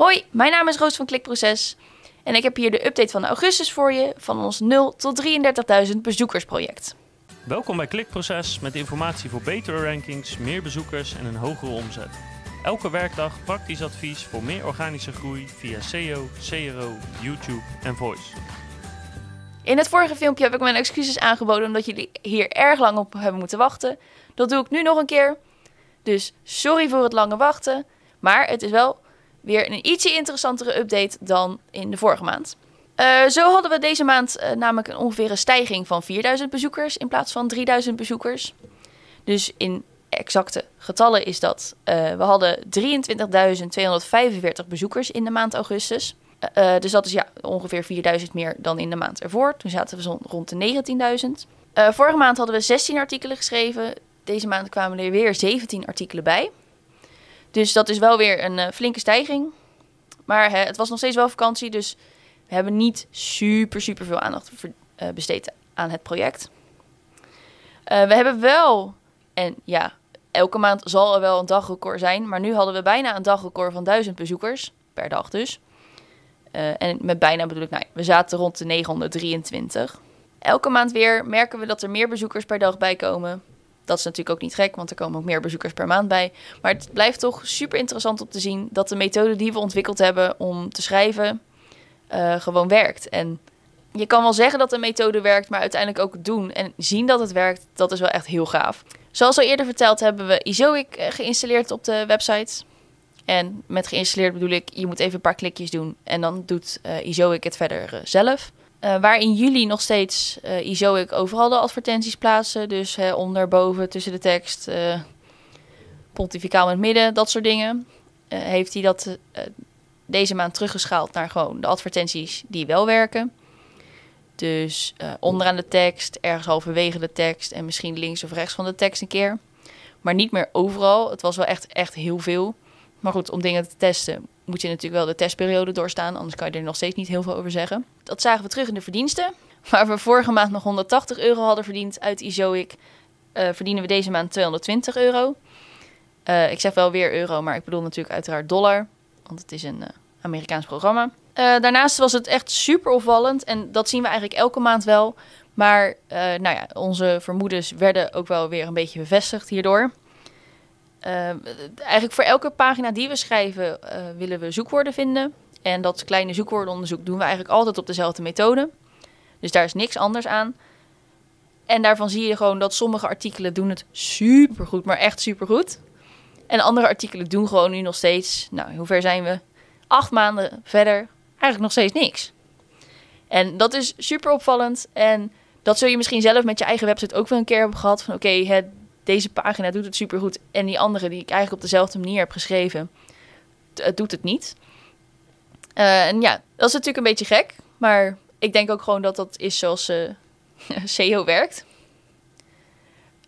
Hoi, mijn naam is Roos van Klikproces en ik heb hier de update van augustus voor je van ons 0 tot 33.000 bezoekersproject. Welkom bij Klikproces met informatie voor betere rankings, meer bezoekers en een hogere omzet. Elke werkdag praktisch advies voor meer organische groei via SEO, CRO, YouTube en Voice. In het vorige filmpje heb ik mijn excuses aangeboden omdat jullie hier erg lang op hebben moeten wachten. Dat doe ik nu nog een keer. Dus sorry voor het lange wachten, maar het is wel weer een ietsje interessantere update dan in de vorige maand. Uh, zo hadden we deze maand uh, namelijk een ongeveer een stijging van 4000 bezoekers in plaats van 3000 bezoekers. Dus in exacte getallen is dat. Uh, we hadden 23.245 bezoekers in de maand augustus. dus dat is ja, ongeveer 4000 meer dan in de maand ervoor. Toen zaten we zo rond de 19.000. vorige maand hadden we 16 artikelen geschreven. Deze maand kwamen er weer 17 artikelen bij. Dus dat is wel weer een uh, flinke stijging. Maar hè, het was nog steeds wel vakantie, dus we hebben niet super, super veel aandacht uh, besteed aan het project. Uh, we hebben wel, en ja, elke maand zal er wel een dagrecord zijn, maar nu hadden we bijna een dagrecord van 1000 bezoekers per dag dus. en met bijna bedoel ik, nou, we zaten rond de 923. Elke maand weer merken we dat er meer bezoekers per dag bij komen. Dat is natuurlijk ook niet gek, want er komen ook meer bezoekers per maand bij. Maar het blijft toch super interessant om te zien dat de methode die we ontwikkeld hebben om te schrijven uh, gewoon werkt. En je kan wel zeggen dat een methode werkt, maar uiteindelijk ook doen en zien dat het werkt, dat is wel echt heel gaaf. Zoals al eerder verteld hebben we Izoic eh, geïnstalleerd op de website. En met geïnstalleerd bedoel ik, je moet even een paar klikjes doen en dan doet uh, Izoic het verder zelf. Uh, waar in juli nog steeds uh, Izoic overal de advertenties plaatsen. Dus uh, onder, boven, tussen de tekst, uh, pontificaal in het midden, dat soort dingen. heeft hij dat deze maand teruggeschaald naar gewoon de advertenties die wel werken. Dus onderaan de tekst, ergens halverwege de tekst en misschien links of rechts van de tekst een keer. Maar niet meer overal. Het was wel echt, echt heel veel. Maar goed, om dingen te testen moet je natuurlijk wel de testperiode doorstaan. Anders kan je er nog steeds niet heel veel over zeggen. Dat zagen we terug in de verdiensten. Waar we vorige maand nog 180 euro hadden verdiend uit Izoic, uh, verdienen we deze maand 220 euro. Uh, ik zeg wel weer euro, maar ik bedoel natuurlijk uiteraard dollar. Want het is een uh, Amerikaans programma. daarnaast was het echt super opvallend. En dat zien we eigenlijk elke maand wel. Maar nou ja, onze vermoedens werden ook wel weer een beetje bevestigd hierdoor. Uh, eigenlijk voor elke pagina die we schrijven uh, willen we zoekwoorden vinden. En dat kleine zoekwoordenonderzoek doen we eigenlijk altijd op dezelfde methode. Dus daar is niks anders aan. En daarvan zie je gewoon dat sommige artikelen doen het supergoed, maar echt supergoed. En andere artikelen doen gewoon nu nog steeds, nou, hoe ver zijn we? Acht maanden verder, eigenlijk nog steeds niks. En dat is super opvallend. En dat zul je misschien zelf met je eigen website ook wel een keer hebben gehad. Van oké, okay, deze pagina doet het supergoed. En die andere die ik eigenlijk op dezelfde manier heb geschreven, het doet het niet. Uh, en ja, dat is natuurlijk een beetje gek. Maar ik denk ook gewoon dat dat is zoals uh, SEO werkt.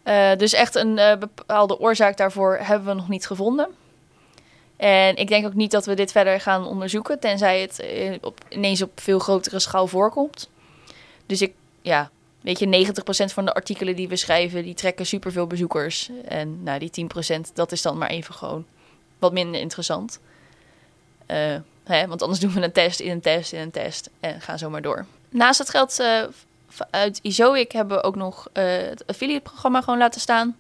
Uh, dus echt een bepaalde oorzaak daarvoor hebben we nog niet gevonden. En ik denk ook niet dat we dit verder gaan onderzoeken, tenzij het ineens op veel grotere schaal voorkomt. Dus ik, ja, weet je, 90% van de artikelen die we schrijven, die trekken superveel bezoekers. En nou, die 10%, dat is dan maar even gewoon wat minder interessant. Uh, hè, want anders doen we een test in een test in een test en gaan zo maar door. Naast het geld uh, uit Izoic hebben we ook nog uh, het affiliate programma gewoon laten staan.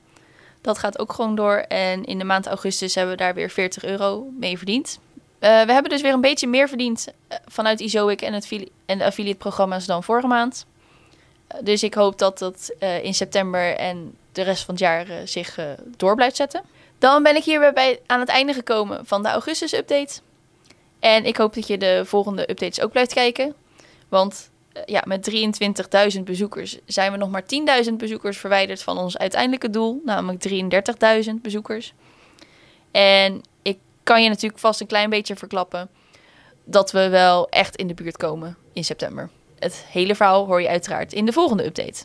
Dat gaat ook gewoon door. En in de maand augustus hebben we daar weer 40 euro mee verdiend. we hebben dus weer een beetje meer verdiend vanuit Izoic en, het en de affiliate programma's dan vorige maand. Dus ik hoop dat dat uh, in september en de rest van het jaar uh, zich uh, door blijft zetten. Dan ben ik hier bij aan het einde gekomen van de augustus-update. En ik hoop dat je de volgende updates ook blijft kijken. Want ja, met 23.000 bezoekers zijn we nog maar 10.000 bezoekers verwijderd van ons uiteindelijke doel, namelijk 33.000 bezoekers. En ik kan je natuurlijk vast een klein beetje verklappen dat we wel echt in de buurt komen in september. Het hele verhaal hoor je uiteraard in de volgende update.